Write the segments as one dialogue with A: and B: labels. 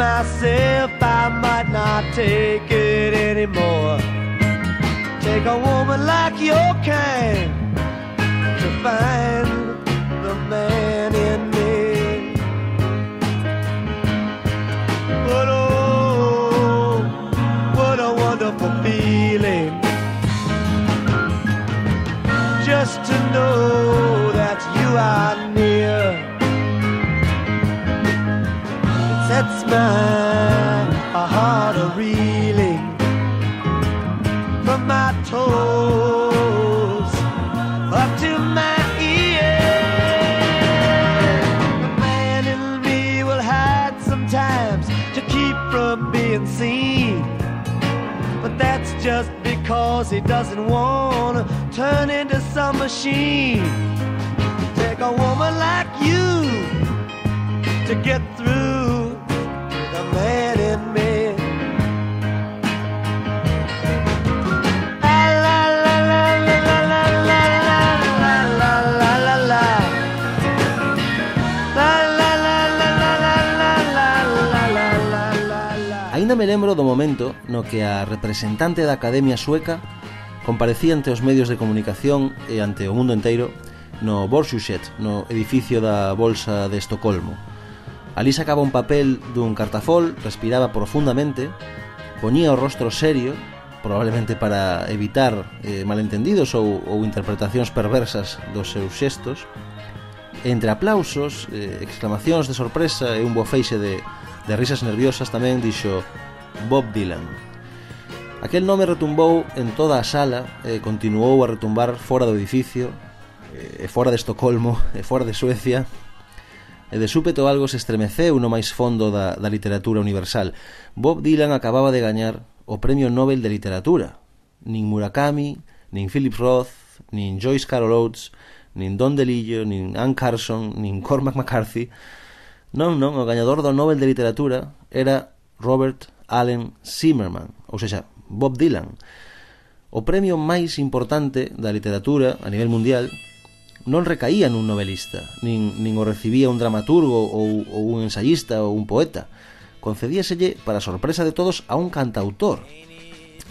A: Myself I might not take it anymore. Take a woman like your kind to find the man in me. But oh, what a wonderful feeling just to know that you are near. It sets my He doesn't wanna turn into some machine. Take a woman like you to get through in me.
B: Me lembro momento no que a representante da Academia Sueca comparecía ante os medios de comunicación e ante o mundo enteiro no Borsuchet, no edificio da Bolsa de Estocolmo. Alí sacaba un papel dun cartafol, respiraba profundamente, poñía o rostro serio, probablemente para evitar eh, malentendidos ou, ou interpretacións perversas dos seus xestos, entre aplausos, eh, exclamacións de sorpresa e un bofeixe de, de risas nerviosas tamén dixo Bob Dylan. Aquel nome retumbou en toda a sala e continuou a retumbar fora do edificio, eh, e fora de Estocolmo, e fora de Suecia, e de súpeto algo se estremeceu no máis fondo da, da literatura universal. Bob Dylan acababa de gañar o Premio Nobel de Literatura. Nin Murakami, nin Philip Roth, nin Joyce Carol Oates, nin Don DeLillo, nin Anne Carson, nin Cormac McCarthy. Non, non, o gañador do Nobel de Literatura era Robert Allen Zimmerman, ou seja, Bob Dylan. O premio máis importante da literatura a nivel mundial non recaía nun novelista, nin, nin o recibía un dramaturgo ou, ou un ensayista ou un poeta. Concedíaselle, para sorpresa de todos, a un cantautor.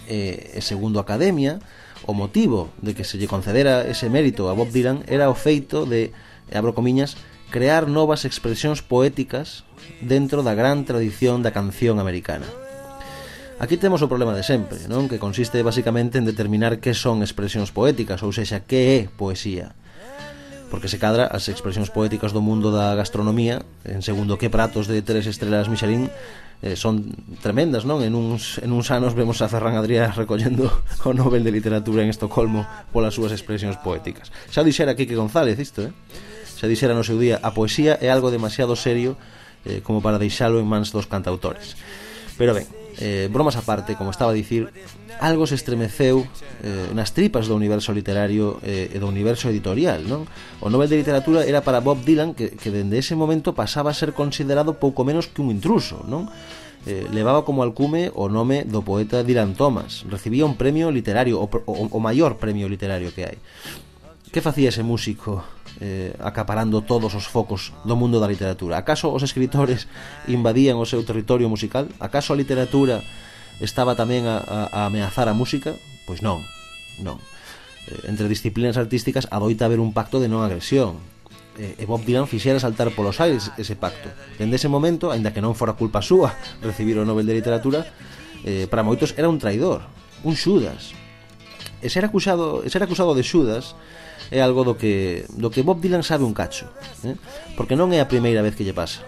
B: E, e segundo a Academia, o motivo de que se lle concedera ese mérito a Bob Dylan era o feito de, abro comiñas, crear novas expresións poéticas dentro da gran tradición da canción americana. Aquí temos o problema de sempre, non? Que consiste basicamente en determinar que son expresións poéticas, ou sexa, que é poesía. Porque se cadra as expresións poéticas do mundo da gastronomía, en segundo que pratos de tres estrelas Michelin, eh, son tremendas, non? En uns, en uns anos vemos a Ferran Adrià recollendo o Nobel de Literatura en Estocolmo polas súas expresións poéticas. Xa dixera Quique González isto, eh? Xa dixera no seu día, a poesía é algo demasiado serio eh, como para deixalo en mans dos cantautores. Pero ben, Eh, bromas aparte, como estaba a dicir, algo se estremeceu eh, nas tripas do universo literario eh, e do universo editorial, non? O Nobel de Literatura era para Bob Dylan, que, que dende ese momento pasaba a ser considerado pouco menos que un intruso, non? eh, levaba como alcume o nome do poeta Dylan Thomas. Recibía un premio literario, o, o, o maior premio literario que hai. Que facía ese músico eh, acaparando todos os focos do mundo da literatura. Acaso os escritores invadían o seu territorio musical? Acaso a literatura estaba tamén a, a, a ameazar a música? Pois non, non. Eh, entre disciplinas artísticas adoita haber un pacto de non agresión. Eh, e Bob Dylan fixera saltar polos aires ese pacto. Dende ese momento, aínda que non fora culpa súa recibir o Nobel de Literatura, eh, para moitos era un traidor, un Xudas. E ser acusado, ser acusado de Xudas é algo do que, do que Bob Dylan sabe un cacho, eh? porque non é a primeira vez que lle pasa.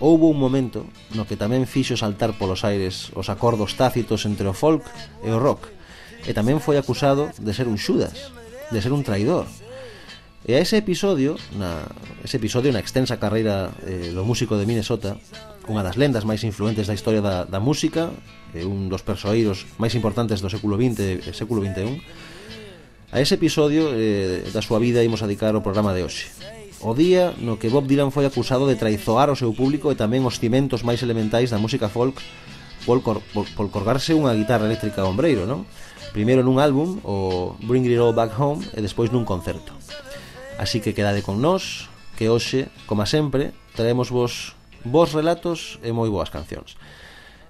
B: Houbo un momento no que tamén fixo saltar polos aires os acordos tácitos entre o folk e o rock, e tamén foi acusado de ser un xudas, de ser un traidor. E a ese episodio, na, ese episodio na extensa carreira eh, do músico de Minnesota, unha das lendas máis influentes da historia da, da música, e un dos persoeiros máis importantes do século XX e século XXI, A ese episodio eh, da súa vida imos dedicar o programa de hoxe o día no que Bob Dylan foi acusado de traizoar o seu público e tamén os cimentos máis elementais da música folk por, cor, por, por colgarse unha guitarra eléctrica ombreiro, non? Primeiro nun álbum, o Bring It All Back Home, e despois nun concerto. Así que quedade con nós, que hoxe, como sempre, traemos vos vos relatos e moi boas cancións.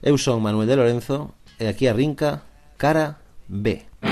B: Eu son Manuel de Lorenzo e aquí arrinca Cara B. Cara B.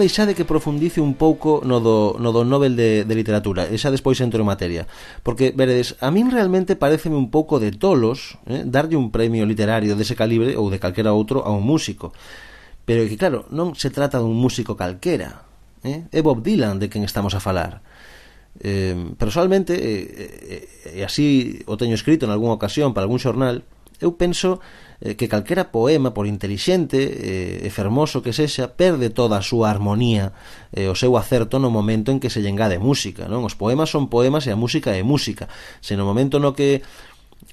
B: deixade que profundice un pouco no do, no do Nobel de, de Literatura, e xa despois entro en materia. Porque, veredes, a min realmente pareceme un pouco de tolos eh, darlle un premio literario dese calibre ou de calquera outro a un músico. Pero que, claro, non se trata dun músico calquera. Eh? É Bob Dylan de quen estamos a falar. Eh, personalmente, e eh, eh, eh, así o teño escrito en algunha ocasión para algún xornal, eu penso eh, que calquera poema, por intelixente eh, e fermoso que sexa, perde toda a súa armonía e eh, o seu acerto no momento en que se llenga de música, non? Os poemas son poemas e a música é música. Se no momento no que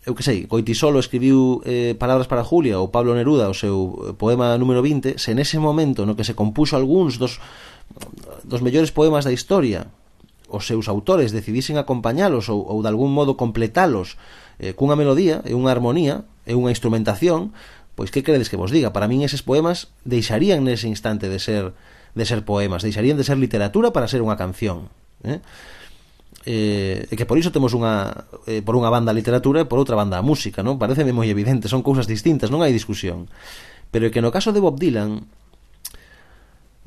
B: eu que sei, Coitisolo escribiu eh, Palabras para Julia ou Pablo Neruda o seu eh, poema número 20, se nese momento no que se compuxo algúns dos, dos mellores poemas da historia os seus autores decidisen acompañalos ou, ou de algún modo completalos eh, cunha melodía, e unha armonía, e unha instrumentación, pois que credes que vos diga? Para min eses poemas deixarían nese instante de ser de ser poemas, deixarían de ser literatura para ser unha canción, eh? eh, e que por iso temos unha eh, por unha banda a literatura e por outra banda a música, non? Pareceme moi evidente, son cousas distintas, non hai discusión. Pero é que no caso de Bob Dylan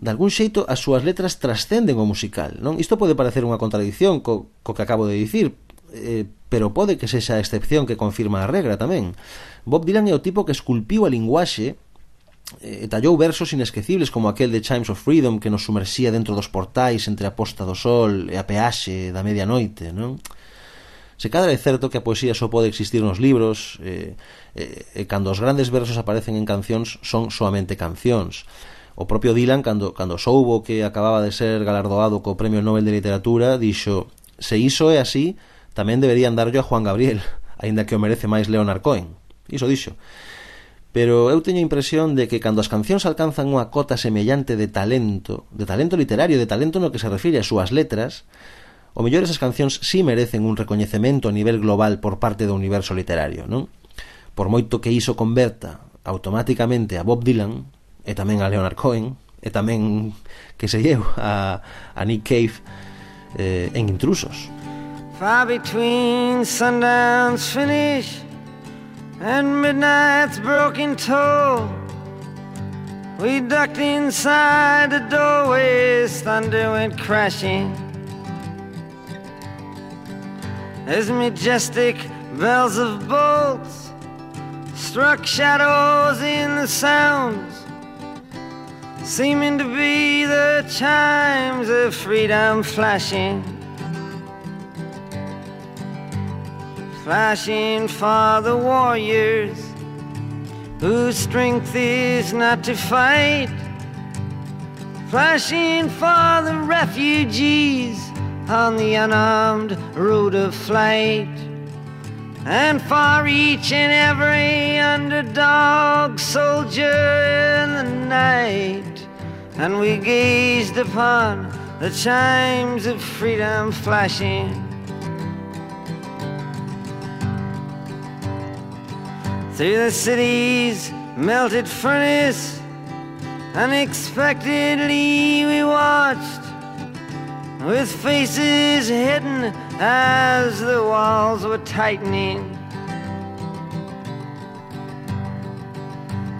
B: de algún xeito as súas letras trascenden o musical, non? Isto pode parecer unha contradicción co, co que acabo de dicir, eh, pero pode que sexa a excepción que confirma a regra tamén. Bob Dylan é o tipo que esculpiu a linguaxe eh, e tallou versos inesquecibles como aquel de Chimes of Freedom que nos sumersía dentro dos portais entre a posta do sol e a peaxe da medianoite, non? Se cadra é certo que a poesía só pode existir nos libros e, e, e cando os grandes versos aparecen en cancións son soamente cancións. O propio Dylan, cando, cando soubo que acababa de ser galardoado co Premio Nobel de Literatura, dixo se iso é así, Tamén deberían darlle a Juan Gabriel, aínda que o merece máis Leonard Cohen. Iso dixo. Pero eu teño a impresión de que cando as cancións alcanzan unha cota semellante de talento, de talento literario, de talento no que se refire ás súas letras, o mellor esas cancións si sí merecen un recoñecemento a nivel global por parte do universo literario, non? Por moito que iso converta automáticamente a Bob Dylan e tamén a Leonard Cohen e tamén que se lleu a, a Nick Cave eh, en intrusos.
A: Far between sundown's finish and midnight's broken toll We ducked inside the doorways, thunder went crashing As majestic bells of bolts struck shadows in the sounds seeming to be the chimes of freedom flashing. Flashing for the warriors whose strength is not to fight. Flashing for the refugees on the unarmed road of flight.
C: and for each and every underdog soldier in the night. And we gazed upon the chimes of freedom flashing. Through the city's melted furnace, unexpectedly we watched with faces hidden as the walls were tightening.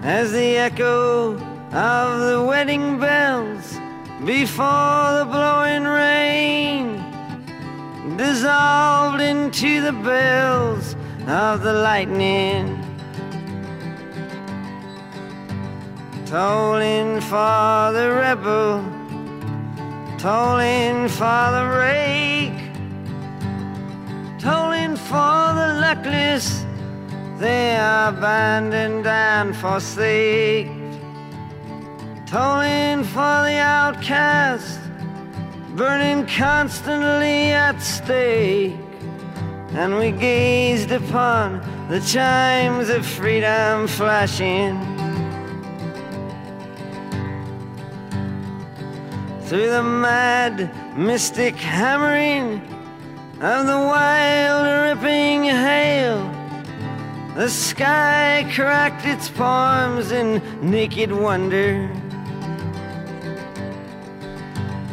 C: As the echo of the wedding bells before the blowing rain dissolved into the bells of the lightning. Tolling for the rebel. Tolling for the rake, tolling for the luckless, they are abandoned and forsaken, tolling for the outcast, burning constantly at stake. And we gazed upon the chimes of freedom flashing through the mad, mystic hammering of the wild, ripping hail. The sky cracked its palms in naked wonder.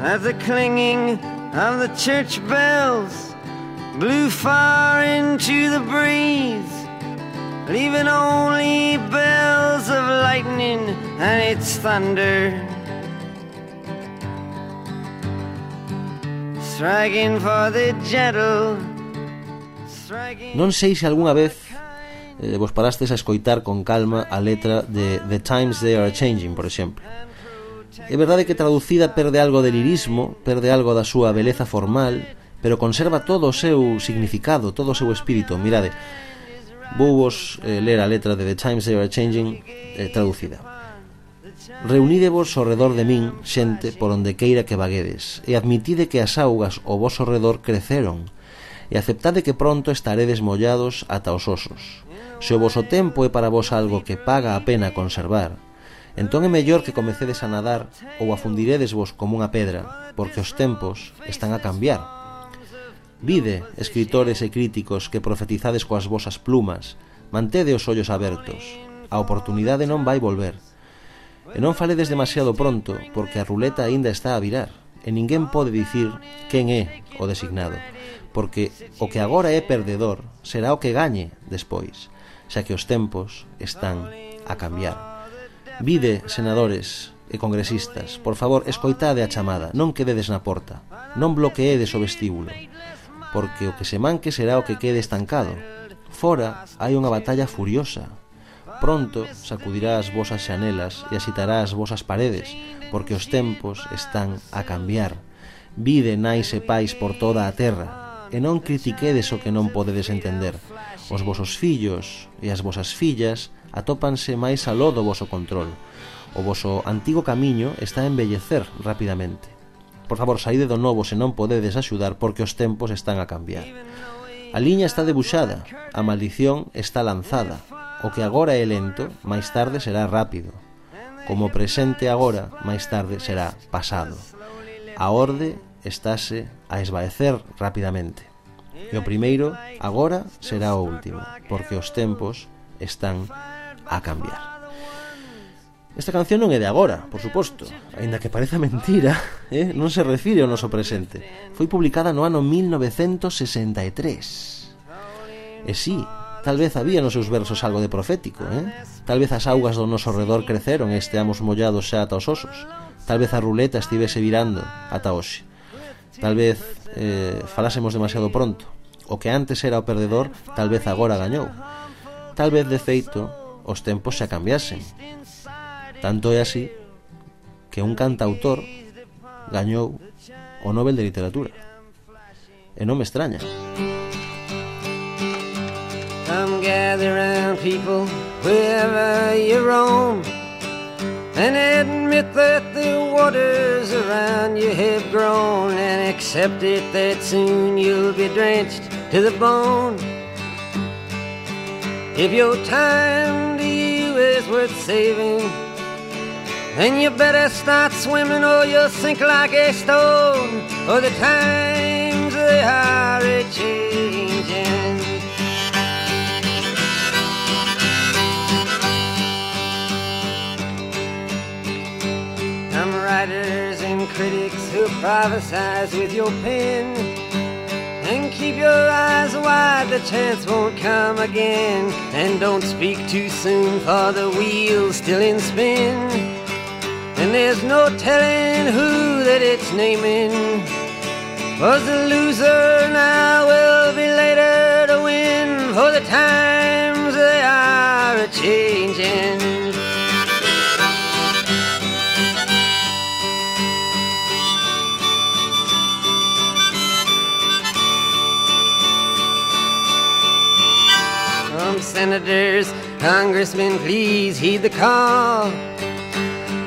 C: As the clinging of the church bells blew far into the breeze, leaving only bells of lightning and its thunder.
B: Non sei se algunha vez eh, vos parastes a escoitar con calma a letra de The Times They Are Changing, por exemplo. É verdade que traducida perde algo de lirismo, perde algo da súa beleza formal, pero conserva todo o seu significado, todo o seu espírito. Mirade, vou vos eh, ler a letra de The Times They Are Changing eh, traducida. Reunidevos ao redor de min, xente, por onde queira que vaguedes, e admitide que as augas ao vosso redor creceron, e aceptade que pronto estaredes mollados ata os osos. Se o voso tempo é para vos algo que paga a pena conservar, entón é mellor que comecedes a nadar ou afundiredes vos como unha pedra, porque os tempos están a cambiar. Vide, escritores e críticos que profetizades coas vosas plumas, mantede os ollos abertos. A oportunidade non vai volver. E non faledes demasiado pronto, porque a ruleta aínda está a virar, e ninguén pode dicir quen é o designado, porque o que agora é perdedor será o que gañe despois, xa que os tempos están a cambiar. Vide, senadores e congresistas, por favor, escoitade a chamada, non quededes na porta, non bloqueedes o vestíbulo, porque o que se manque será o que quede estancado. Fora hai unha batalla furiosa Pronto sacudirá as vosas xanelas e asitará as vosas paredes, porque os tempos están a cambiar. Vide nais e pais por toda a terra, e non critiquedes o que non podedes entender. Os vosos fillos e as vosas fillas atópanse máis aló do voso control. O voso antigo camiño está a embellecer rapidamente. Por favor, saíde do novo se non podedes axudar porque os tempos están a cambiar. A liña está debuxada, a maldición está lanzada. O que agora é lento, máis tarde será rápido. Como presente agora, máis tarde será pasado. A orde estáse a esvaecer rapidamente. E o primeiro agora será o último, porque os tempos están a cambiar. Esta canción non é de agora, por suposto, aínda que pareza mentira, eh? non se refire ao noso presente. Foi publicada no ano 1963. E sí, tal vez había nos seus versos algo de profético, eh? Tal vez as augas do noso redor creceron e esteamos mollados xa ata os osos. Tal vez a ruleta estivese virando ata hoxe. Tal vez eh, falásemos demasiado pronto. O que antes era o perdedor, tal vez agora gañou. Tal vez, de feito, os tempos xa cambiasen Tanto é así que un cantautor gañou o Nobel de Literatura. E non me extraña.
C: Come gather round people wherever you roam and admit that the waters around you have grown and accept it that soon you'll be drenched to the bone. If your time to you is worth saving, then you better start swimming or you'll sink like a stone. For the times they are a changing. Some writers and critics who prophesize with your pen. And keep your eyes wide, the chance won't come again. And don't speak too soon, for the wheel's still in spin. And there's no telling who that it's naming. Was the loser now will be later to win, for the times they are a changing. Senators, congressmen, please heed the call.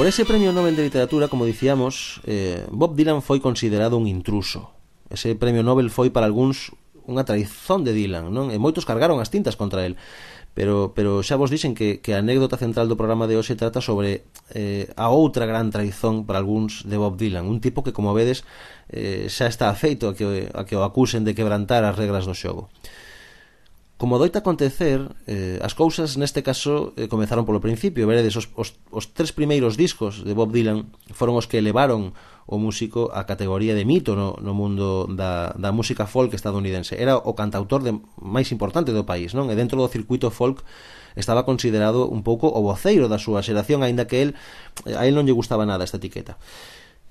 B: Por ese premio Nobel de Literatura, como dicíamos, eh, Bob Dylan foi considerado un intruso. Ese premio Nobel foi para algúns unha traizón de Dylan, non? E moitos cargaron as tintas contra el. Pero, pero xa vos dixen que, que a anécdota central do programa de hoxe trata sobre eh, a outra gran traizón para algúns de Bob Dylan, un tipo que, como vedes, eh, xa está afeito a que, a que o acusen de quebrantar as regras do xogo. Como doita acontecer, eh, as cousas neste caso eh, comezaron polo principio, veredes, os, os, os tres primeiros discos de Bob Dylan foron os que elevaron o músico a categoría de mito no, no mundo da, da música folk estadounidense. Era o cantautor de, máis importante do país, non? E dentro do circuito folk estaba considerado un pouco o voceiro da súa xeración, aínda que el, a él non lle gustaba nada esta etiqueta.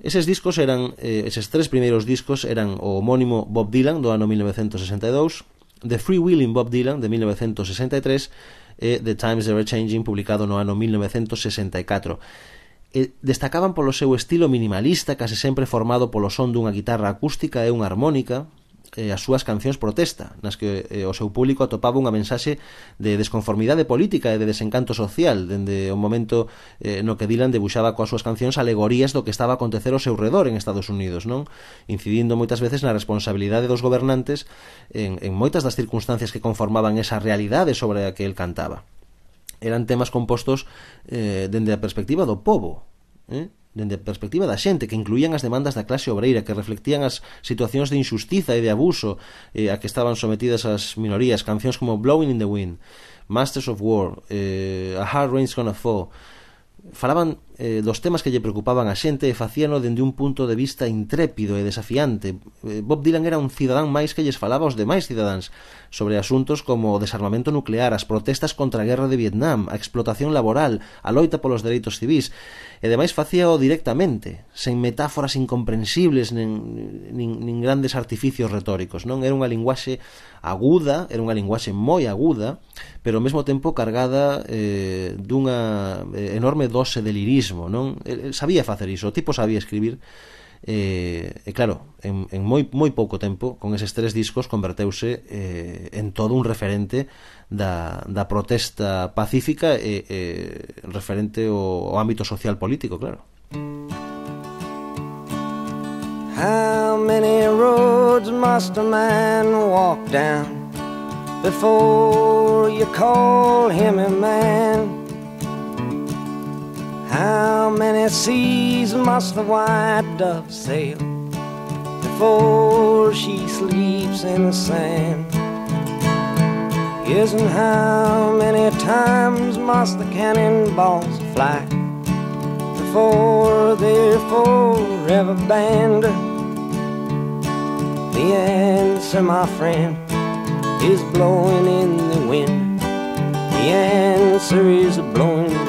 B: Eses discos eran, eh, eses tres primeiros discos eran o homónimo Bob Dylan do ano 1962, The Free Willing Bob Dylan de 1963 e eh, The Times Ever Changing publicado no ano 1964 e eh, destacaban polo seu estilo minimalista case sempre formado polo son dunha guitarra acústica e unha armónica eh, as súas cancións protesta, nas que eh, o seu público atopaba unha mensaxe de desconformidade política e de desencanto social, dende o momento eh, no que Dylan debuxaba coas súas cancións alegorías do que estaba a acontecer ao seu redor en Estados Unidos, non? Incidindo moitas veces na responsabilidade dos gobernantes en, en moitas das circunstancias que conformaban esa realidade sobre a que el cantaba. Eran temas compostos eh, dende a perspectiva do povo, eh? dende a perspectiva da xente, que incluían as demandas da clase obreira, que reflectían as situacións de injustiza e de abuso eh, a que estaban sometidas as minorías, cancións como Blowing in the Wind, Masters of War, eh, A Hard Rain's Gonna Fall, falaban eh, dos temas que lle preocupaban a xente e facíano dende un punto de vista intrépido e desafiante. Eh, Bob Dylan era un cidadán máis que lles falaba aos demais cidadáns sobre asuntos como o desarmamento nuclear, as protestas contra a guerra de Vietnam, a explotación laboral, a loita polos dereitos civís, e demais facíao directamente, sen metáforas incomprensibles nin, nin, nin grandes artificios retóricos. Non Era unha linguaxe aguda, era unha linguaxe moi aguda, pero ao mesmo tempo cargada eh, dunha eh, enorme dose de lirismo mismo, non? El, el sabía facer iso, o tipo sabía escribir eh, e claro, en, en moi, moi pouco tempo con eses tres discos converteuse eh, en todo un referente da, da protesta pacífica e eh, referente ao, ao ámbito social político, claro
C: How many roads must a man walk down Before you call him a man How many seas must the white dove sail before she sleeps in the sand? Yes, and how many times must the cannonballs fly before they're forever banned? The answer, my friend, is blowing in the wind. The answer is blowing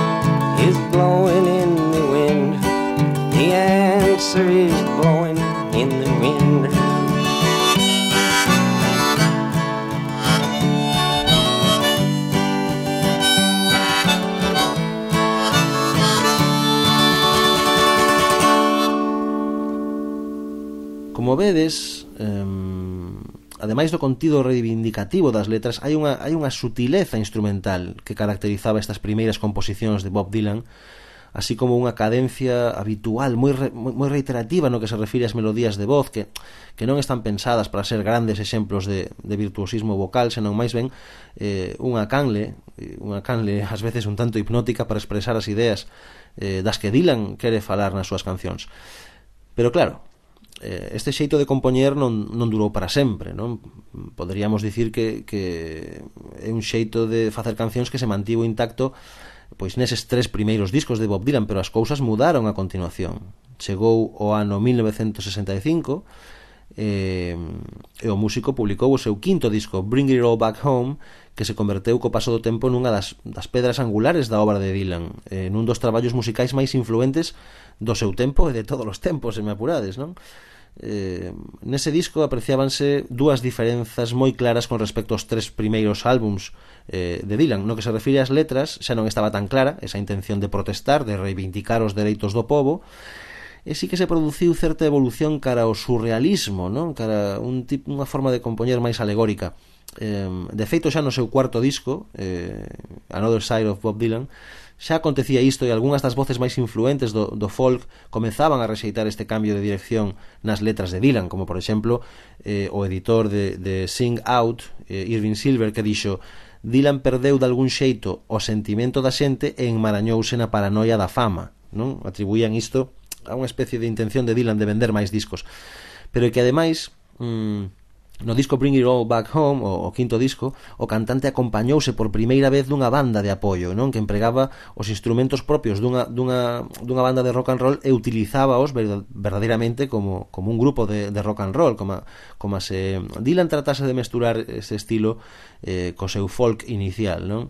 C: is blowing in the wind. The answer is blowing in the wind.
B: Como vedes, ademais do contido reivindicativo das letras, hai unha, hai unha sutileza instrumental que caracterizaba estas primeiras composicións de Bob Dylan, así como unha cadencia habitual, moi, re, moi reiterativa no que se refire ás melodías de voz, que, que non están pensadas para ser grandes exemplos de, de virtuosismo vocal, senón máis ben eh, unha canle, eh, unha canle ás veces un tanto hipnótica para expresar as ideas eh, das que Dylan quere falar nas súas cancións. Pero claro, eh, este xeito de compoñer non, non durou para sempre non poderíamos dicir que, que é un xeito de facer cancións que se mantivo intacto pois neses tres primeiros discos de Bob Dylan pero as cousas mudaron a continuación chegou o ano 1965 eh, e o músico publicou o seu quinto disco Bring It All Back Home que se converteu co paso do tempo nunha das, das pedras angulares da obra de Dylan eh, nun dos traballos musicais máis influentes do seu tempo e de todos os tempos, se me apurades non? eh, nese disco apreciábanse dúas diferenzas moi claras con respecto aos tres primeiros álbums eh, de Dylan no que se refire ás letras xa non estaba tan clara esa intención de protestar de reivindicar os dereitos do povo e sí que se produciu certa evolución cara ao surrealismo non? cara a un tipo, unha forma de compoñer máis alegórica eh, de feito xa no seu cuarto disco eh, Another Side of Bob Dylan
C: xa acontecía isto e algunhas das voces máis influentes do, do folk comenzaban a rexeitar este cambio de dirección nas letras de Dylan, como por exemplo eh, o editor de, de Sing Out eh, Irving Silver que dixo Dylan perdeu de algún xeito o sentimento da xente e enmarañouse na paranoia da fama non? Atribuían isto a unha especie de intención de Dylan de vender máis discos. Pero que ademais mmm, No disco Bring It All Back Home, o, o quinto disco, o cantante acompañouse por primeira vez dunha banda de apoio, non que empregaba os instrumentos propios dunha, dunha, dunha banda de rock and roll e utilizábaos verdadeiramente como, como un grupo de, de rock and roll, como, como se Dylan tratase de mesturar ese estilo eh, co seu folk inicial, non?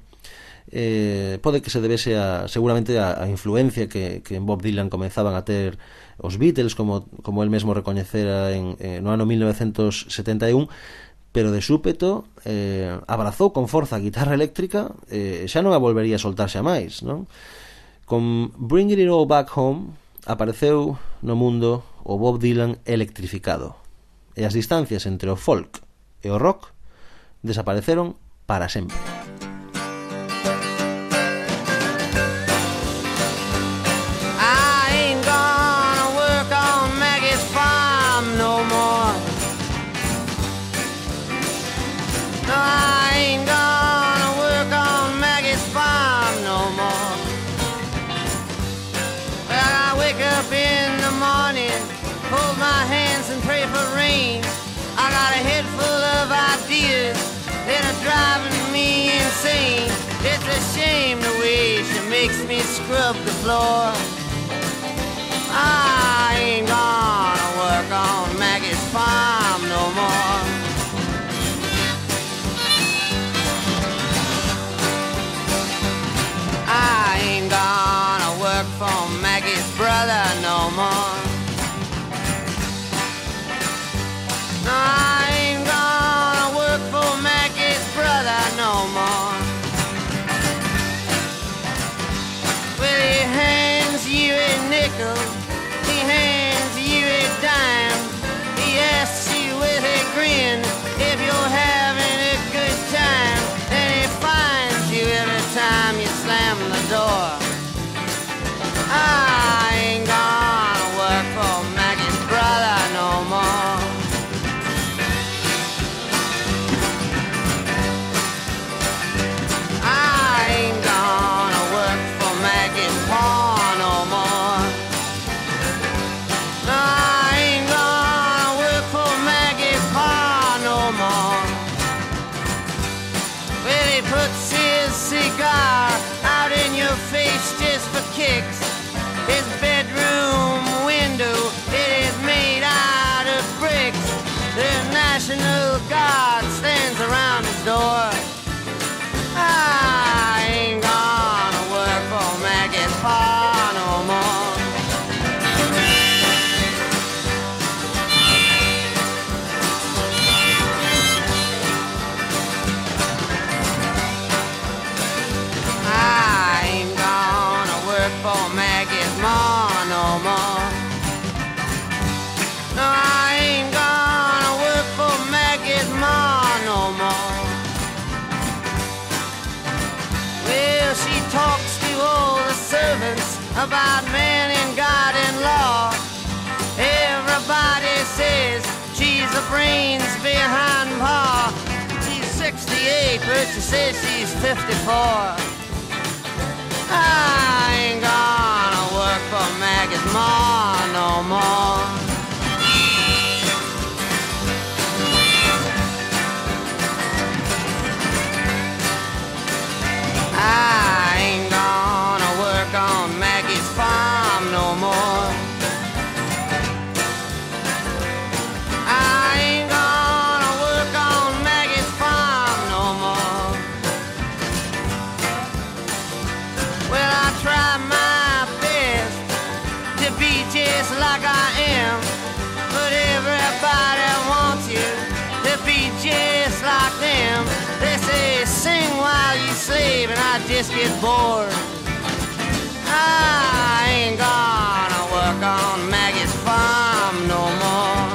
C: eh, pode que se debese a, seguramente a, a influencia que, que en Bob Dylan comenzaban a ter os Beatles, como, como el mesmo recoñecera en, en, no ano 1971, pero de súpeto eh, abrazou con forza a guitarra eléctrica e eh, xa non a volvería a soltar xa máis, non? Con Bring It All Back Home apareceu no mundo o Bob Dylan electrificado e as distancias entre o folk e o rock desapareceron para sempre. Makes me scrub the floor. She talks to all the servants about man and God and law. Everybody says she's the brains behind Pa. She's 68, but she says she's 54. I ain't gonna work for Maggie's ma no more. just get bored. I ain't gonna work on Maggie's farm no more.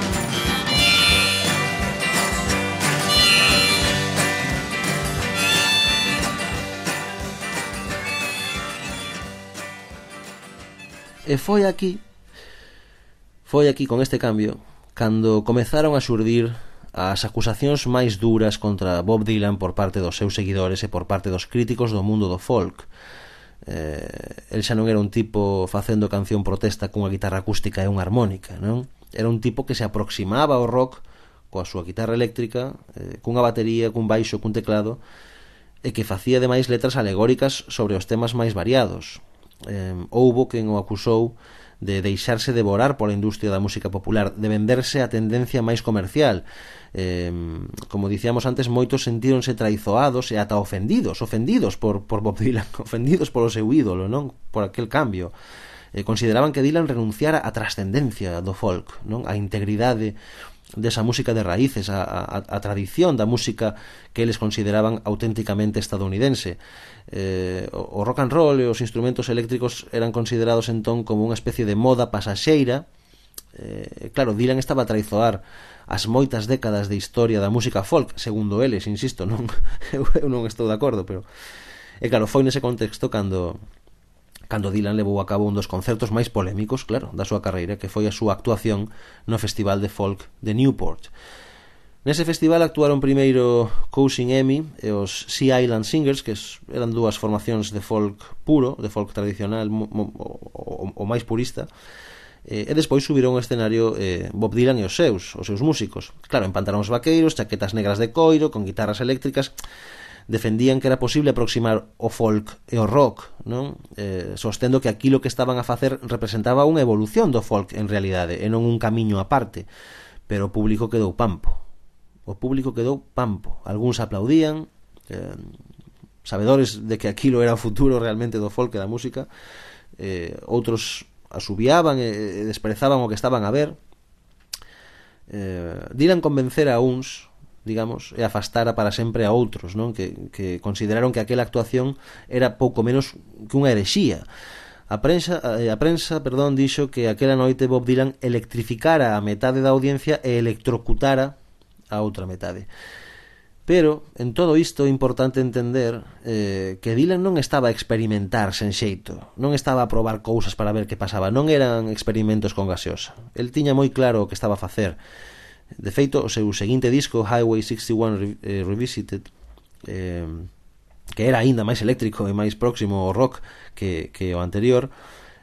B: E foi aquí, foi aquí con este cambio, cando comezaron a xurdir As acusacións máis duras contra Bob Dylan por parte dos seus seguidores e por parte dos críticos do mundo do folk. Eh, el xa non era un tipo facendo canción protesta cunha guitarra acústica e unha armónica, non? Era un tipo que se aproximaba ao rock coa súa guitarra eléctrica, eh, cunha batería, cun baixo, cun teclado, e que facía demais letras alegóricas sobre os temas máis variados. Eh, houbo quen o acusou de deixarse devorar pola industria da música popular, de venderse a tendencia máis comercial. Eh, como dicíamos antes, moitos sentíronse traizoados e ata ofendidos, ofendidos por, por Bob Dylan, ofendidos polo seu ídolo, non? Por aquel cambio. Eh, consideraban que Dylan renunciara á trascendencia do folk, non? A integridade desa música de raíces, a, a, a tradición da música que eles consideraban auténticamente estadounidense. Eh, o, o rock and roll e os instrumentos eléctricos eran considerados entón como unha especie de moda pasaxeira. Eh, claro, Dylan estaba a traizoar as moitas décadas de historia da música folk, segundo eles, insisto, non eu non estou de acordo, pero e claro, foi nese contexto cando cando Dylan levou a cabo un dos concertos máis polémicos, claro, da súa carreira, que foi a súa actuación no Festival de Folk de Newport. Nese festival actuaron primeiro Cousin Emmy e os Sea Island Singers, que eran dúas formacións de folk puro, de folk tradicional, o, o máis purista, e, e despois subiron ao escenario eh, Bob Dylan e os seus, os seus músicos. Claro, en pantalóns vaqueiros, chaquetas negras de coiro, con guitarras eléctricas, defendían que era posible aproximar o folk e o rock, non? Eh, sostendo que aquilo que estaban a facer representaba unha evolución do folk en realidade, e non un camiño aparte. Pero o público quedou pampo. O público quedou pampo. Algúns aplaudían, eh, sabedores de que aquilo era o futuro realmente do folk e da música, eh, outros asubiaban e, desprezaban o que estaban a ver, eh, diran convencer a uns digamos, e afastara para sempre a outros, non? Que, que consideraron que aquela actuación era pouco menos que unha herexía. A prensa, eh, a prensa perdón, dixo que aquela noite Bob Dylan electrificara a metade da audiencia e electrocutara a outra metade. Pero, en todo isto, é importante entender eh, que Dylan non estaba a experimentar sen xeito, non estaba a probar cousas para ver que pasaba, non eran experimentos con gaseosa. El tiña moi claro o que estaba a facer De feito, o seu seguinte disco, Highway 61 Re eh, Revisited, eh, que era aínda máis eléctrico e máis próximo ao rock que, que o anterior,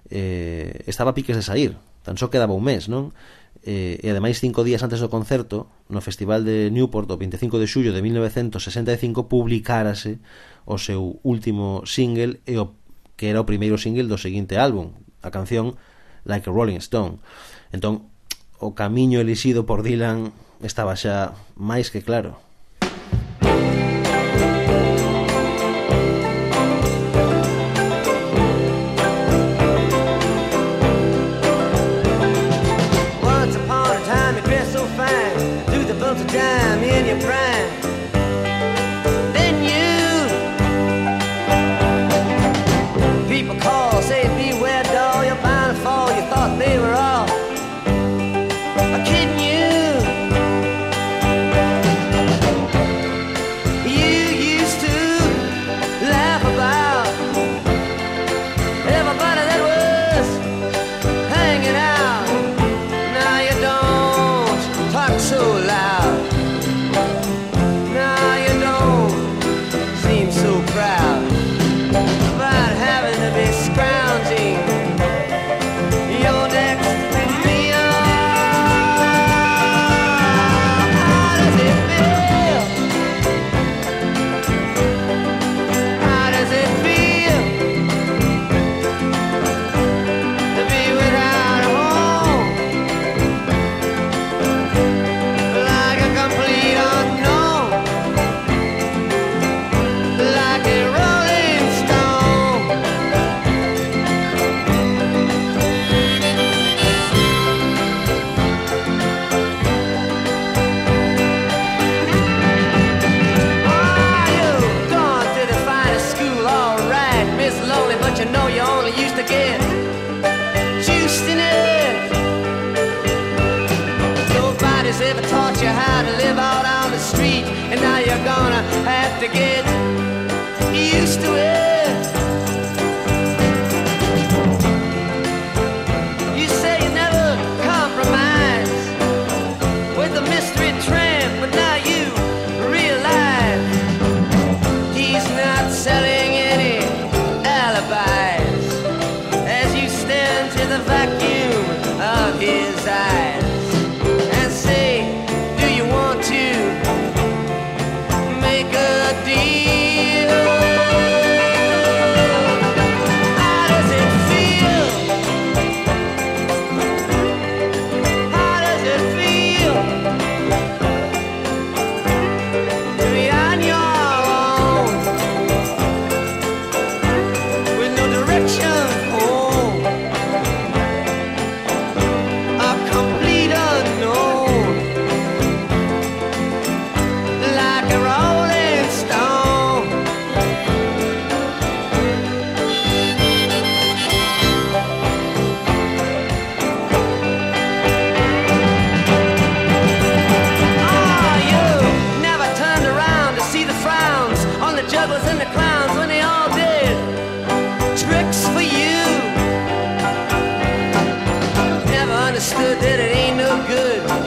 B: eh, estaba a piques de sair. Tan só quedaba un mes, non? eh, e ademais cinco días antes do concerto no Festival de Newport o 25 de xullo de 1965 publicárase o seu último single e o, que era o primeiro single do seguinte álbum a canción Like a Rolling Stone entón o camiño elixido por Dylan estaba xa máis que claro.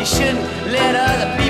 C: Shouldn't let other people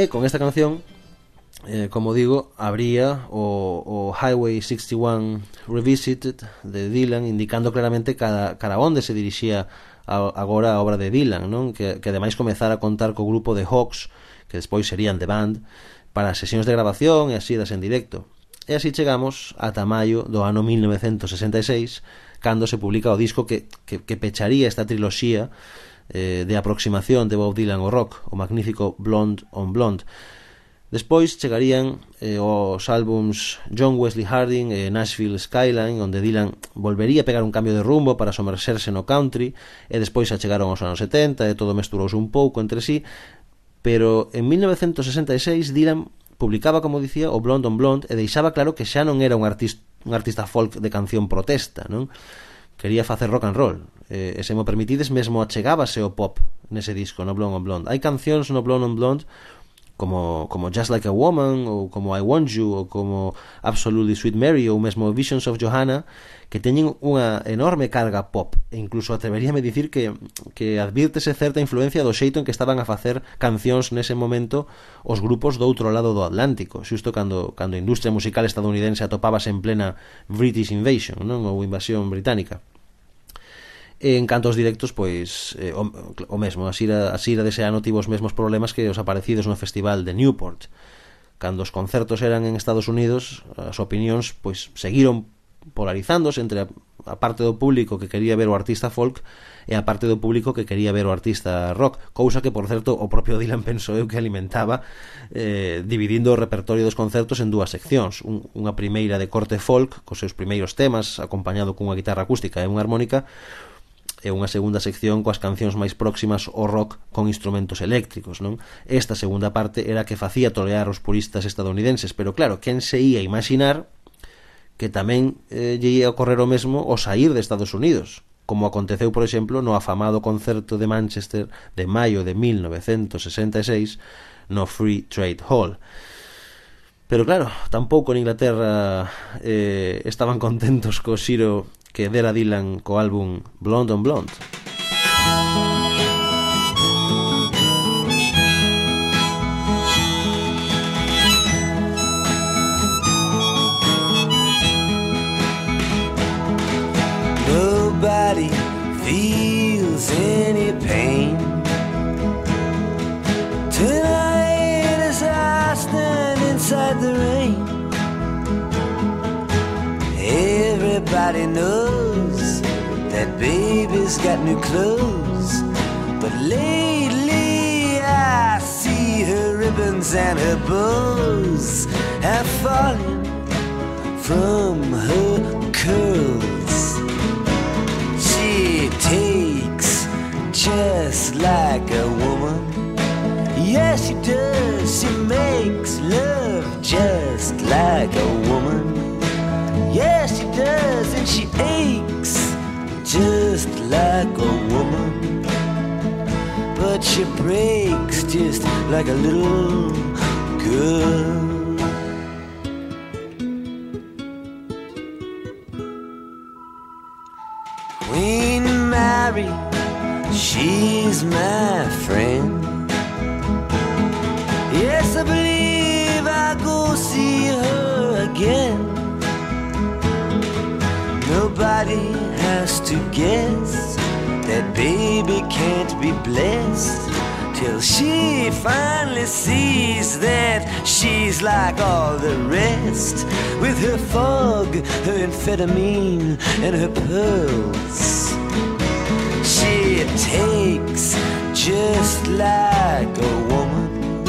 B: E con esta canción, eh, como digo, abría o, o Highway 61 Revisited de Dylan, indicando claramente cada, cada onde se dirixía a, agora a obra de Dylan, non? Que, que ademais comezara a contar co grupo de Hawks, que despois serían The Band, para as sesións de grabación e así das en directo. E así chegamos ata maio do ano 1966, cando se publica o disco que, que, que pecharía esta triloxía eh, de aproximación de Bob Dylan ao rock, o magnífico Blonde on Blonde. Despois chegarían eh, os álbums John Wesley Harding e eh, Nashville Skyline, onde Dylan volvería a pegar un cambio de rumbo para somerxerse no country, e despois achegaron aos anos 70 e todo mesturouse un pouco entre sí, pero en 1966 Dylan publicaba, como dicía, o Blonde on Blonde e deixaba claro que xa non era un artista, un artista folk de canción protesta, non? quería facer rock and roll. Eh, e se mo permitides mesmo achegábase o pop nese disco no Blonde on Blonde. Hai cancións no Blonde on Blonde como, como Just Like a Woman ou como I Want You ou como Absolutely Sweet Mary ou mesmo Visions of Johanna que teñen unha enorme carga pop e incluso atreveríame dicir que, que advírtese certa influencia do xeito en que estaban a facer cancións nese momento os grupos do outro lado do Atlántico xusto cando, cando a industria musical estadounidense atopábase en plena British Invasion non? ou invasión británica E en canto aos directos, pois eh, o, o mesmo, a xira, a xira dese ano tivo os mesmos problemas que os aparecidos no festival de Newport. Cando os concertos eran en Estados Unidos, as opinións pois seguiron polarizándose entre a, a parte do público que quería ver o artista folk e a parte do público que quería ver o artista rock, cousa que, por certo, o propio Dylan pensou eu que alimentaba eh, dividindo o repertorio dos concertos en dúas seccións, un, unha primeira de corte folk, cos seus primeiros temas, acompañado cunha guitarra acústica e unha armónica, e unha segunda sección coas cancións máis próximas ao rock con instrumentos eléctricos, non? Esta segunda parte era que facía tolear os puristas estadounidenses, pero claro, quen se ia imaginar que tamén eh, lle ia ocorrer o mesmo ao sair de Estados Unidos, como aconteceu, por exemplo, no afamado concerto de Manchester de maio de 1966 no Free Trade Hall. Pero claro, tampouco en Inglaterra eh, estaban contentos co xiro que dera Dylan co álbum Blonde on Blonde.
C: Nobody feels any pain. Tonight as I stand inside the rain, everybody knows that baby's got new clothes. But lately I see her ribbons and her bows have fallen from her curls. She takes just like a woman. Yes, she does. She makes love just like a woman. Does, and she aches just like a woman. But she breaks just like a little girl. Queen Mary, she's my friend. Has to guess that baby can't be blessed till she finally sees that she's like all the rest with her fog, her amphetamine, and her pearls. She takes just like a woman.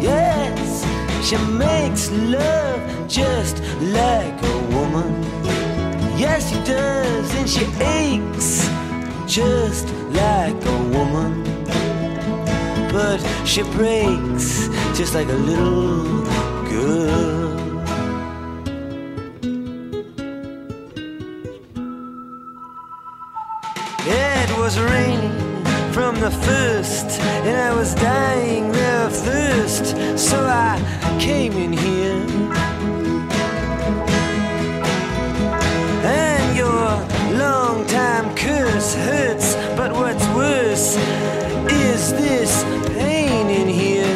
C: Yes, she makes love just like a woman. Yes, she does, and she aches just like a woman. But she breaks just like a little girl. It was raining from the first, and I was dying of thirst, so I came in here. But what's worse is this pain in here.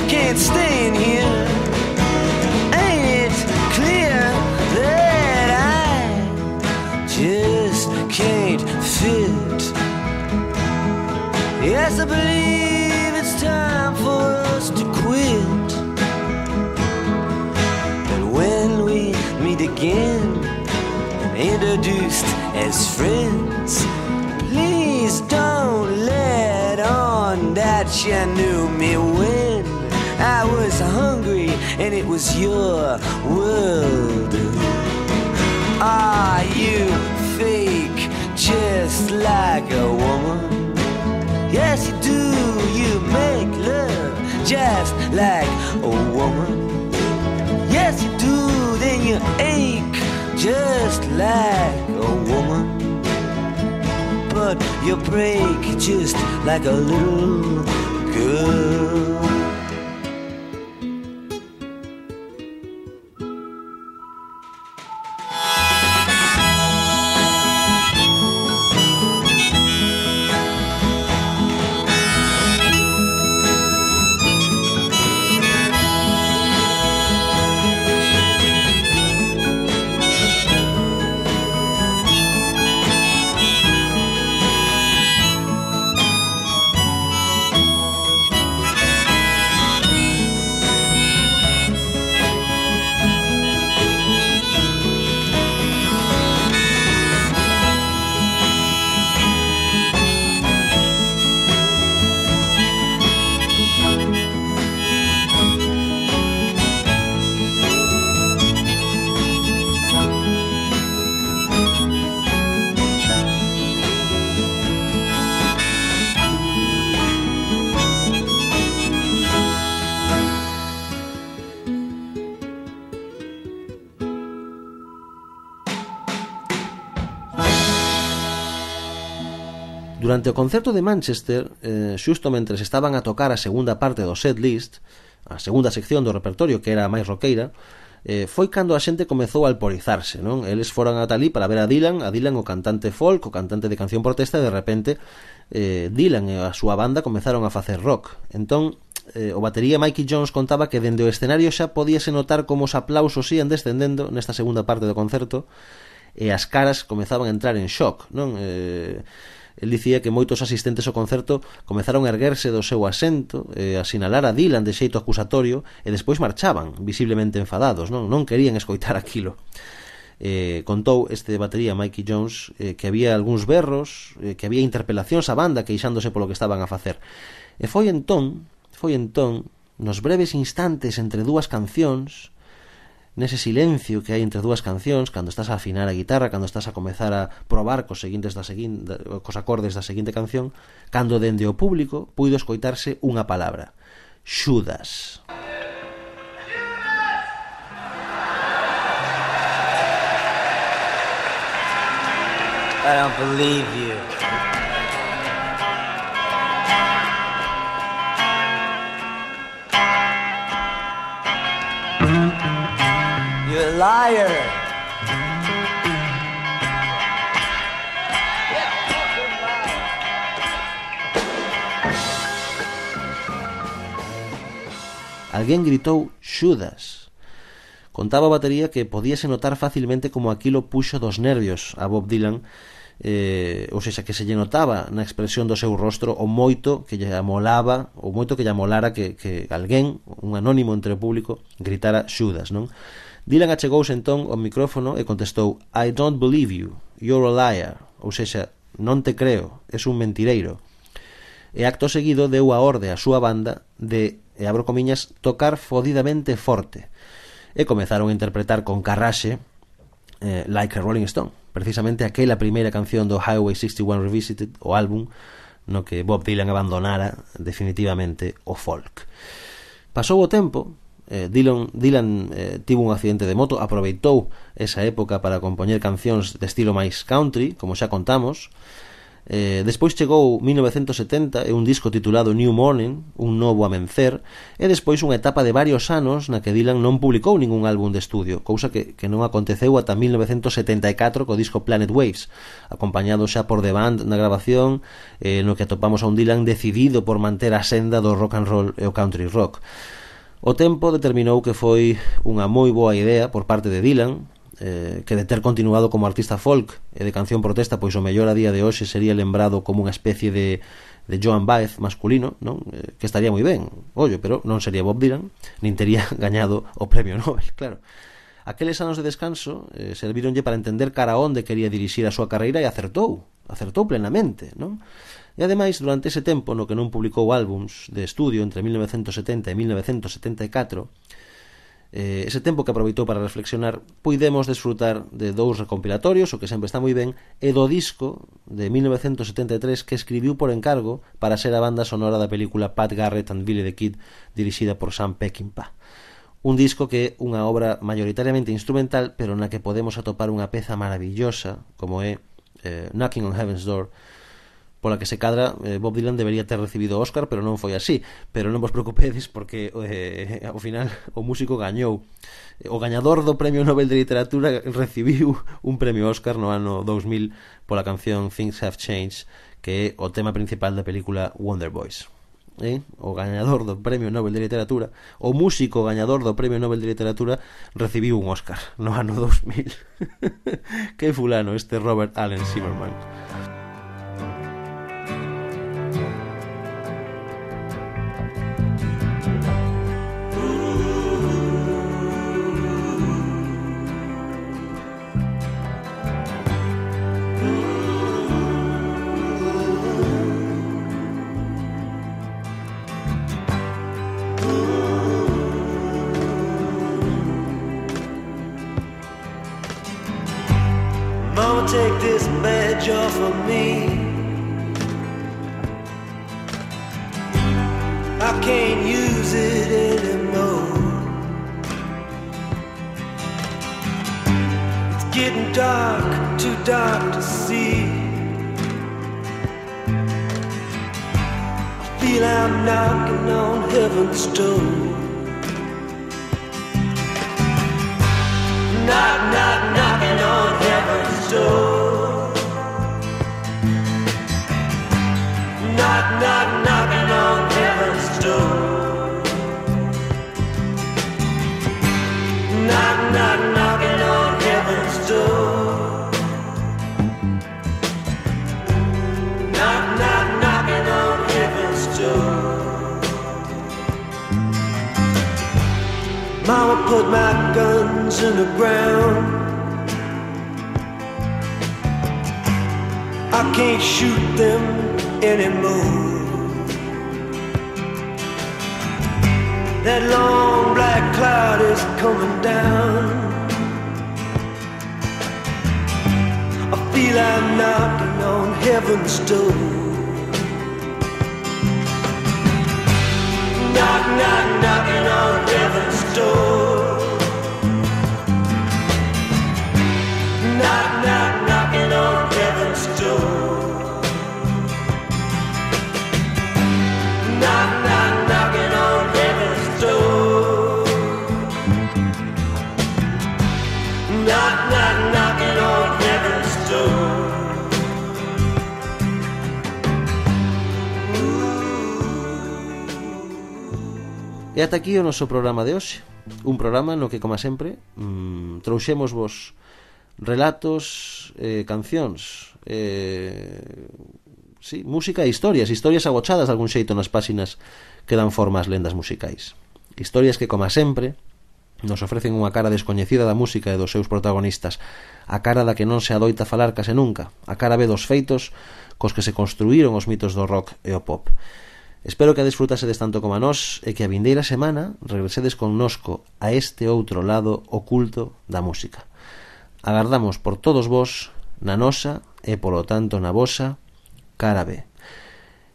C: I can't stay in here. Ain't it clear that I just can't fit? Yes, I believe it's time for us to quit. But when we meet again, introduced as friends, please don't let on that you knew me when I was hungry and it was your world. Are you fake just like a woman? Yes, you do. You make love just like a woman. Yes, you do. Then you ache just like a woman. But you break just like a little girl.
B: Durante o concerto de Manchester, eh, xusto mentres estaban a tocar a segunda parte do set list, a segunda sección do repertorio que era a máis roqueira, eh, foi cando a xente comezou a alporizarse, non? Eles foran a Talí para ver a Dylan, a Dylan o cantante folk, o cantante de canción protesta, e de repente eh, Dylan e a súa banda comezaron a facer rock. Entón, eh, o batería Mikey Jones contaba que dende o escenario xa podíase notar como os aplausos ían descendendo nesta segunda parte do concerto, e as caras comezaban a entrar en shock, non? Eh, el dicía que moitos asistentes ao concerto comezaron a erguerse do seu asento eh, e a sinalar a Dylan de xeito acusatorio e despois marchaban, visiblemente enfadados, non, non querían escoitar aquilo eh, contou este batería Mikey Jones eh, que había algúns berros, eh, que había interpelacións á banda queixándose polo que estaban a facer. E foi entón, foi entón, nos breves instantes entre dúas cancións, nese silencio que hai entre dúas cancións cando estás a afinar a guitarra cando estás a comezar a probar cos seguintes da seguinte, cos acordes da seguinte canción cando dende o público puido escoitarse unha palabra Xudas
C: I don't believe you. liar.
B: Alguén gritou Xudas. Contaba a batería que podíase notar facilmente como aquilo puxo dos nervios a Bob Dylan eh, ou seja, que se lle notaba na expresión do seu rostro o moito que lle amolaba o moito que lle amolara que, que alguén, un anónimo entre o público gritara xudas, non? Dylan achegouse entón ao micrófono e contestou I don't believe you, you're a liar, ou seja, non te creo, és un mentireiro. E acto seguido deu a orde á súa banda de, e abro comiñas, tocar fodidamente forte. E comezaron a interpretar con carraxe eh, Like a Rolling Stone, precisamente aquela primeira canción do Highway 61 Revisited, o álbum, no que Bob Dylan abandonara definitivamente o folk. Pasou o tempo eh, Dylan, Dylan eh, tivo un accidente de moto, aproveitou esa época para compoñer cancións de estilo máis country, como xa contamos. Eh, despois chegou 1970 e un disco titulado New Morning, un novo amencer, e despois unha etapa de varios anos na que Dylan non publicou ningún álbum de estudio, cousa que, que non aconteceu ata 1974 co disco Planet Waves, acompañado xa por The Band na grabación, eh, no que atopamos a un Dylan decidido por manter a senda do rock and roll e o country rock. O tempo determinou que foi unha moi boa idea por parte de Dylan, eh, que de ter continuado como artista folk e de canción protesta, pois o mellor a día de hoxe sería lembrado como unha especie de, de Joan Baez masculino, non? Eh, que estaría moi ben, ollo, pero non sería Bob Dylan, nin tería gañado o premio Nobel, claro. Aqueles anos de descanso eh, servironlle para entender cara onde quería dirixir a súa carreira e acertou, acertou plenamente, non? E ademais, durante ese tempo no que non publicou álbums de estudio entre 1970 e 1974, eh, ese tempo que aproveitou para reflexionar, puidemos desfrutar de dous recompilatorios, o que sempre está moi ben, e do disco de 1973 que escribiu por encargo para ser a banda sonora da película Pat Garrett and Billy the Kid, dirixida por Sam Peckinpah. Un disco que é unha obra maioritariamente instrumental, pero na que podemos atopar unha peza maravillosa, como é eh, Knocking on Heaven's Door, pola que se cadra eh, Bob Dylan debería ter recibido o Oscar, pero non foi así. Pero non vos preocupedes porque eh, ao final o músico gañou. O gañador do Premio Nobel de Literatura recibiu un premio Oscar no ano 2000 pola canción Things Have Changed, que é o tema principal da película Wonder Boys. Eh? o gañador do Premio Nobel de Literatura o músico gañador do Premio Nobel de Literatura recibiu un Oscar no ano 2000 que fulano este Robert Allen Zimmerman
A: take this badge off of me. I can't use it anymore. It's getting dark, too dark to see. I feel I'm knocking on heaven's door.
C: Knock, knock, knock. Knock, knock, knocking on heaven's door. Knock, knock, knocking on heaven's door. Knock, knock, knocking on heaven's door. Mama put my guns in the ground. I can't shoot them anymore. That long black cloud is coming down. I feel I'm knocking on heaven's door. Knock, knock, knocking on heaven's door.
B: E ata aquí o noso programa de hoxe. Un programa no que, como sempre, mmm, trouxemos vos relatos, eh, cancións eh, sí, Música e historias Historias agochadas de algún xeito nas páxinas que dan forma ás lendas musicais. Historias que, como sempre, nos ofrecen unha cara descoñecida da música e dos seus protagonistas A cara da que non se adoita falar case nunca A cara ve dos feitos cos que se construíron os mitos do rock e o pop. Espero que a desfrutasedes tanto como a nós e que a vindeira semana regresedes connosco a este outro lado oculto da música. Agardamos por todos vos na nosa e polo tanto na vosa cara B.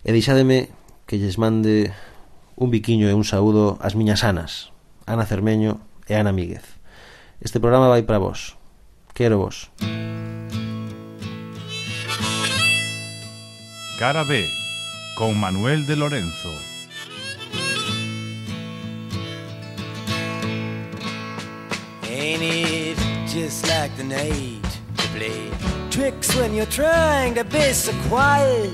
B: E deixádeme que lles mande un biquiño e un saúdo ás miñas anas, Ana Cermeño e Ana Míguez. Este programa vai para vos. Quero vos.
D: Cara B con Manuel de Lorenzo.
C: Ain't it just like the night to play tricks when you're trying to be so quiet?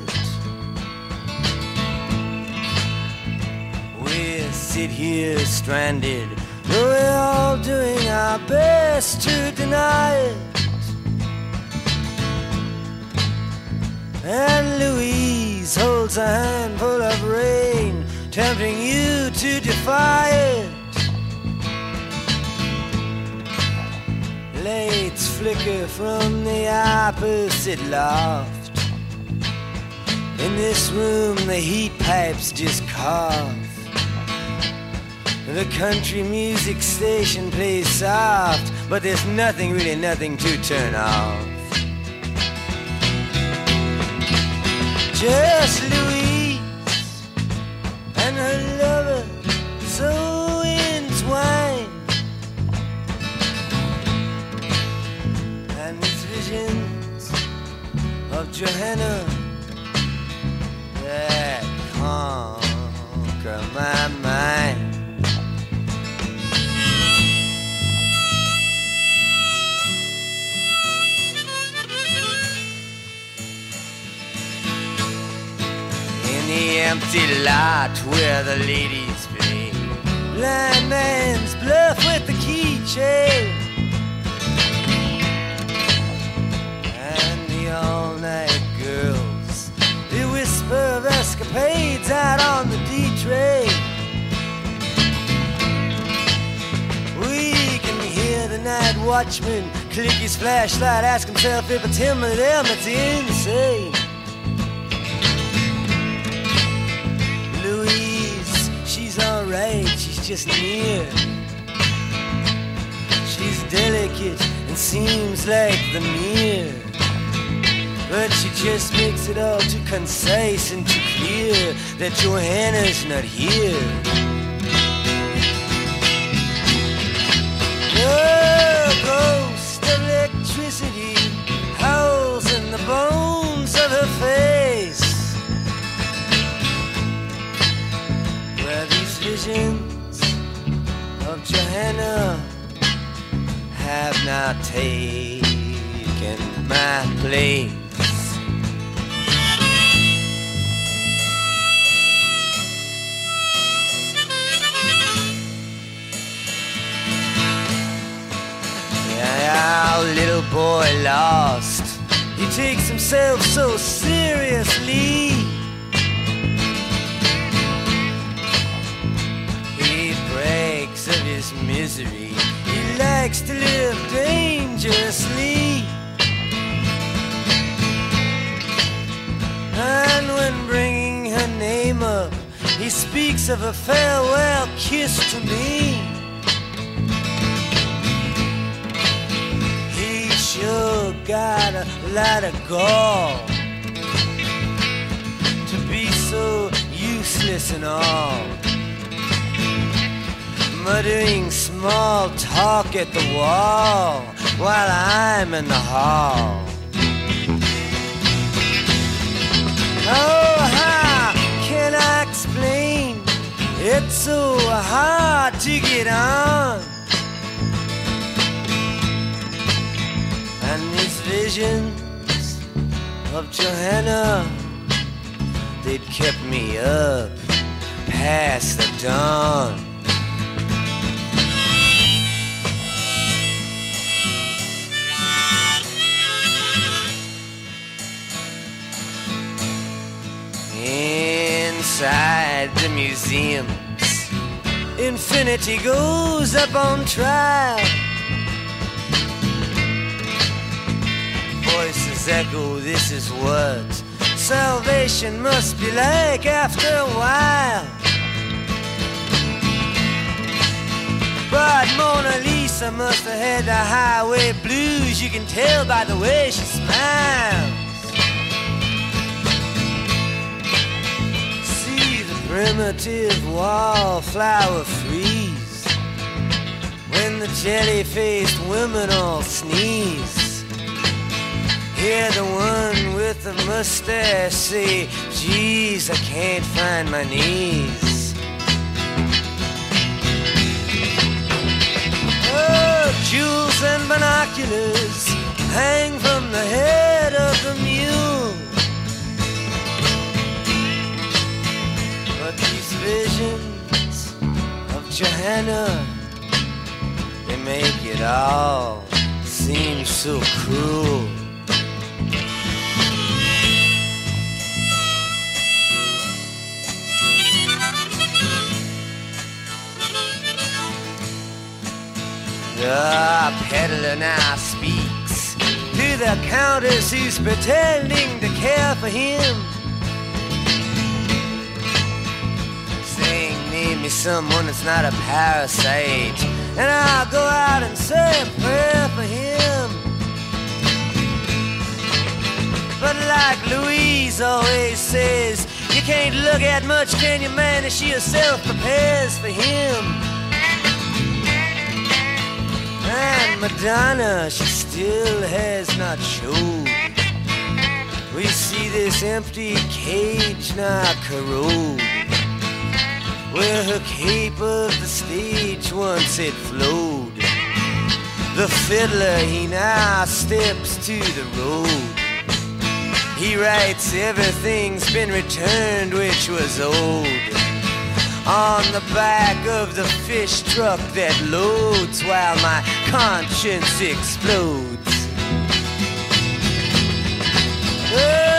C: We sit here stranded, though we're all doing our best to deny it. And Louise holds a handful of rain, tempting you to defy it. Lights flicker from the opposite loft. In this room, the heat pipes just cough. The country music station plays soft, but there's nothing, really nothing to turn off. Just Louise and her lover so entwined. And these visions of Johanna empty lot where the ladies play. Blind man's bluff with the keychain. And the all-night girls They whisper of escapades out on the D-train. We can hear the night watchman click his flashlight Ask himself if it's him or them that's insane she's she's just near. She's delicate and seems like the mirror. But she just makes it all too concise and too clear that Johanna's not here. The ghost of electricity howls in the bones of her face. Visions of Johanna have not taken my place. Our little boy lost. He takes himself so seriously. His misery. He likes to live dangerously. And when bringing her name up, he speaks of a farewell kiss to me. He sure got a lot of gall to be so useless and all. Muttering small talk at the wall while I'm in the hall. Oh, how can I explain? It's so hard to get on. And these visions of Johanna, they'd kept me up past the dawn. Inside the museums, infinity goes up on trial. Voices echo, this is what salvation must be like after a while. But Mona Lisa must have had the highway blues, you can tell by the way she smiles. Primitive wallflower freeze when the jelly faced women all sneeze. Hear the one with the mustache say, Geez, I can't find my knees. Oh, jewels and binoculars hang from the head visions of Johanna, they make it all seem so cruel. The peddler now speaks to the countess who's pretending to care for him. Name me someone that's not a parasite, and I'll go out and say a prayer for him. But like Louise always says, you can't look at much, can you, man? And she herself prepares for him. And Madonna, she still has not showed. We see this empty cage now corrode. Where her cape of the stage once had flowed. The fiddler, he now steps to the road. He writes everything's been returned which was old on the back of the fish truck that loads while my conscience explodes. Oh,